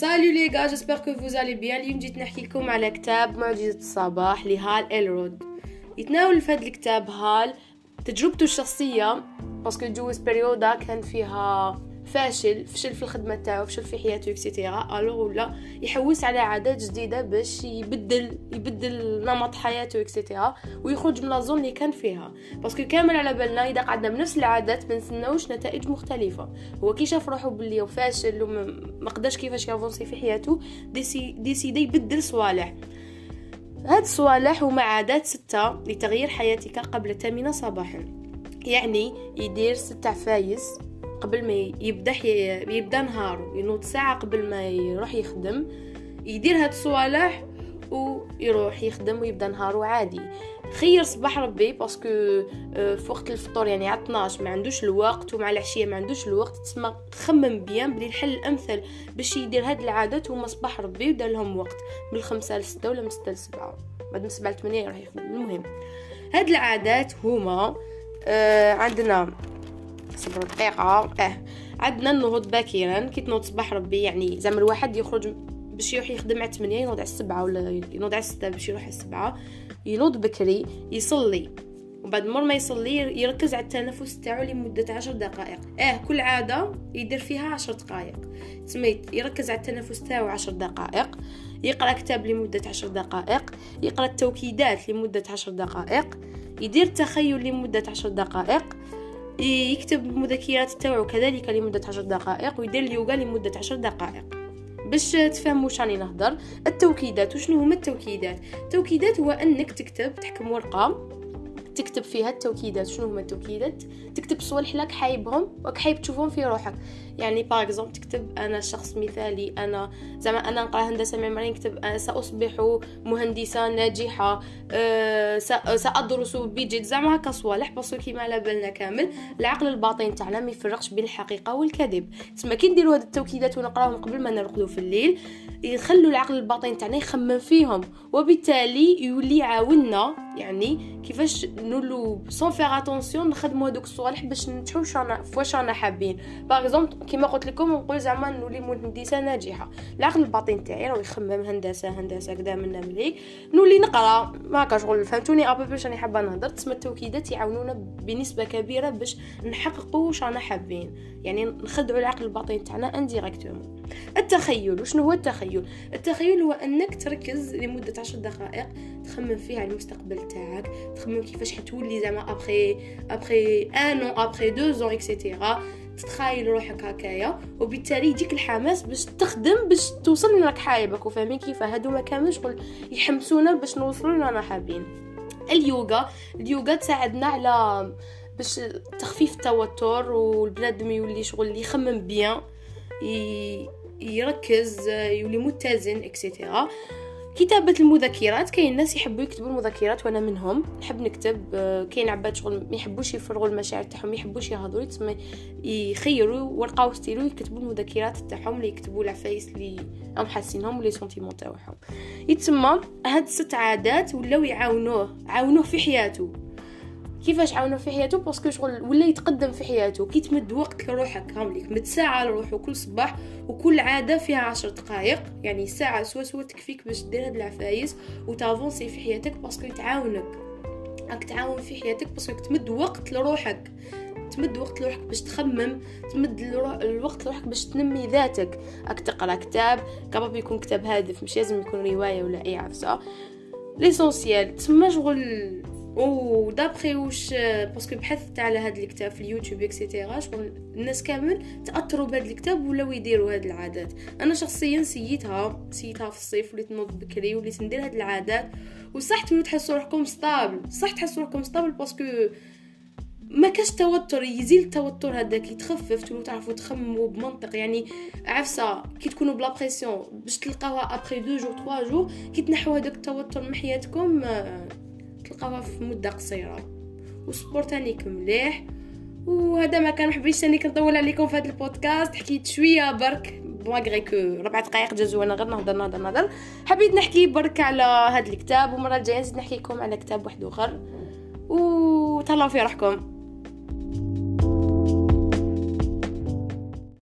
salut les gars j'espère que vous êtes bien اليوم جيت نحكي لكم على كتاب معجزة الصباح لهال إلرود يتناول في هذا الكتاب هال تجربته الشخصية parce que جوز période كان فيها فاشل فشل في الخدمة تاعو فشل في حياته et cetera alors ولا يحوس على عادات جديدة باش يبدل يبدل نمط حياته et cetera ويخرج من la zone اللي كان فيها. parce que كامل على بالنا إذا قعدنا بنفس العادات ما نستناوش نتائج مختلفة. هو كي شاف روحو باللي فاشل وما قداش كيفاش ي avancer في حياته déci décidé يبدل صوالح. هاد الصوالح هما عادات ستة لتغيير حياتك قبل الثامنة صباحا. يعني يدير ستة عفايس قبل ما يبدأ يبدأ نهارو ينوض ساعة قبل ما يروح يخدم يدير هاد الصوالح ويروح يخدم ويبدا نهارو عادي. خير صباح ربي parce que آه، في وقت الفطور يعني على 12 ما عندوش الوقت ومع العشية ما عندوش الوقت تسمى خمم بيان بلي الحل الأمثل باش يدير هاد العادات هما صباح ربي ودار لهم وقت من الخمسة لستة ولا من ستة لسبعة بعد من سبعة لثمانية يروح يخدم. المهم هاد العادات هما آه عندنا صبر دقيقة آه عندنا النهوض باكرا كي تنوض صباح ربي يعني زعما الواحد يخرج باش يروح يخدم على 8 ينوض على السبعة ولا ينوض على 6 باش يروح على السبعة. ينوض بكري يصلي. وبعد مر ما يصلي يركز على التنفس تاعو لمدة عشر دقائق. آه كل عادة يدير فيها عشر دقائق. سميت يركز على التنفس تاعو عشر دقائق. يقرأ كتاب لمدة عشر دقائق. يقرأ التوكيدات لمدة عشر دقائق. يدير تخيل لمدة عشر دقائق. يكتب المذكرات تاعو كذلك لمدة عشر دقائق ويدير اليوغا لمدة عشر دقائق. باش تفهموا واش راني نهضر التوكيدات وشنو هما التوكيدات؟ التوكيدات هو أنك تكتب تحكم ورقة تكتب فيها التوكيدات. شنو هما التوكيدات؟ تكتب صوالح لك حايبهم وك حايب تشوفهم في روحك. يعني par exemple تكتب أنا شخص مثالي أنا زعما أنا نقرأ هندسة معمارية نكتب سأصبح مهندسة ناجحة أه سأدرس بجد. زعما هكا صوالح parce que كيما على بالنا كامل. العقل الباطن تاعنا ما يفرقش بين الحقيقة والكذب. تسمى كي نديروا هاد التوكيدات ونقراهم قبل ما نرقدوا في الليل يخلوا العقل الباطن تاعنا يخمم فيهم. وبالتالي يولي يعاوننا. يعني كيفاش نولو sans faire attention نخدموا هذوك الصوالح باش ننجحوا فواش رانا حابين. par exemple كيما قلت لكم نقول زعما نولي مهندسه ناجحة. العقل الباطن تاعي راه يخمم هندسة هندسة كذا منا مليك نولي نقرأ. ما شغل فهمتوني؟ ابا باش راني حابة نهضر. تسمى التوكيدات يعاونونا بنسبة كبيرة باش نحققوا واش رانا حابين. يعني نخدعوا العقل الباطن تاعنا indirectement التخيل وشنو هو التخيل؟ التخيل هو أنك تركز لمدة عشر دقائق تخمم فيها على المستقبل تاعك تخمم كيفاش حتولي زعما après après un an ou après deux ans et cetera تتخايل روحك هكايا وبالتالي يجيك الحماس باش تخدم باش توصل لراك حايبك وفاهمين كيف؟ هادو ما كامل شغل يحمسونا باش نوصلوا لنا حابين. اليوغا اليوغا تساعدنا على باش تخفيف التوتر والبنادم يولي شغل يخمم bien يركز يولي متزن et cetera كتابة المذكرات كاين ناس يحبوا يكتبوا المذكرات وأنا منهم. نحب نكتب كاين عباد شغل ما يحبوش يفرغوا المشاعر تاعهم ما يحبوش يهضروا تسمى يخيروا ورقه وستيلو يكتبوا المذكرات تاعهم اللي يكتبوا العفايس اللي هم حاسينهم و les sentiments تاعهم. يتسمى هاد الست عادات ولاو يعاونوه عاونوه في حياته. كيفاش عاونو في حياته؟ parce que شغل ولا يتقدم في حياته. كي تمد وقت لروحك هامليك مد ساعة لروحو كل صباح وكل عادة فيها عشر دقائق يعني ساعة سوا سوا تكفيك باش دير هاد العفايس وتافونسي في حياتك parce que يتعاونك. راك تعاون في حياتك parce que تمد وقت لروحك. تمد وقت لروحك باش تخمم. تمد الوقت لروحك باش تنمي ذاتك. راك تقرأ كتاب. capable يكون كتاب هادف. مش لازم يكون رواية ولا اي عفسه l'essentiel تسمى شغل و d'après واش parce que بحثت على هذا الكتاب في اليوتيوب et cetera شغل الناس كامل تاثروا بهذا الكتاب ولاو يديروا هذه العادات أنا شخصيا سيتها سيتها في الصيف وليت نوض بكري وليت ندير هذه العادات وصح تولوا تحسوا روحكم stable صح تحسوا روحكم stable parce que ما كاش توتر يزيل التوتر هذاك يتخفف تولوا تعرفوا تخمموا بمنطق يعني عفسه كي تكونوا بلا pression باش تلقاوها après deux jours 3 jours كي تنحوا هذاك التوتر من حياتكم تلقاوها في مدة قصيرة. و sport تانيك مليح. وهذا ما كان محبيش تاني كنطول عليكم في هذا البودكاست. حكيت شوية برك malgré que ربع دقائق جازو أنا غير نهضر نهضر نهضر. حبيت نحكي برك على هذا الكتاب ومرة الجاية نزيد نحكي لكم على كتاب واحد آخر. وتهلاو في روحكم.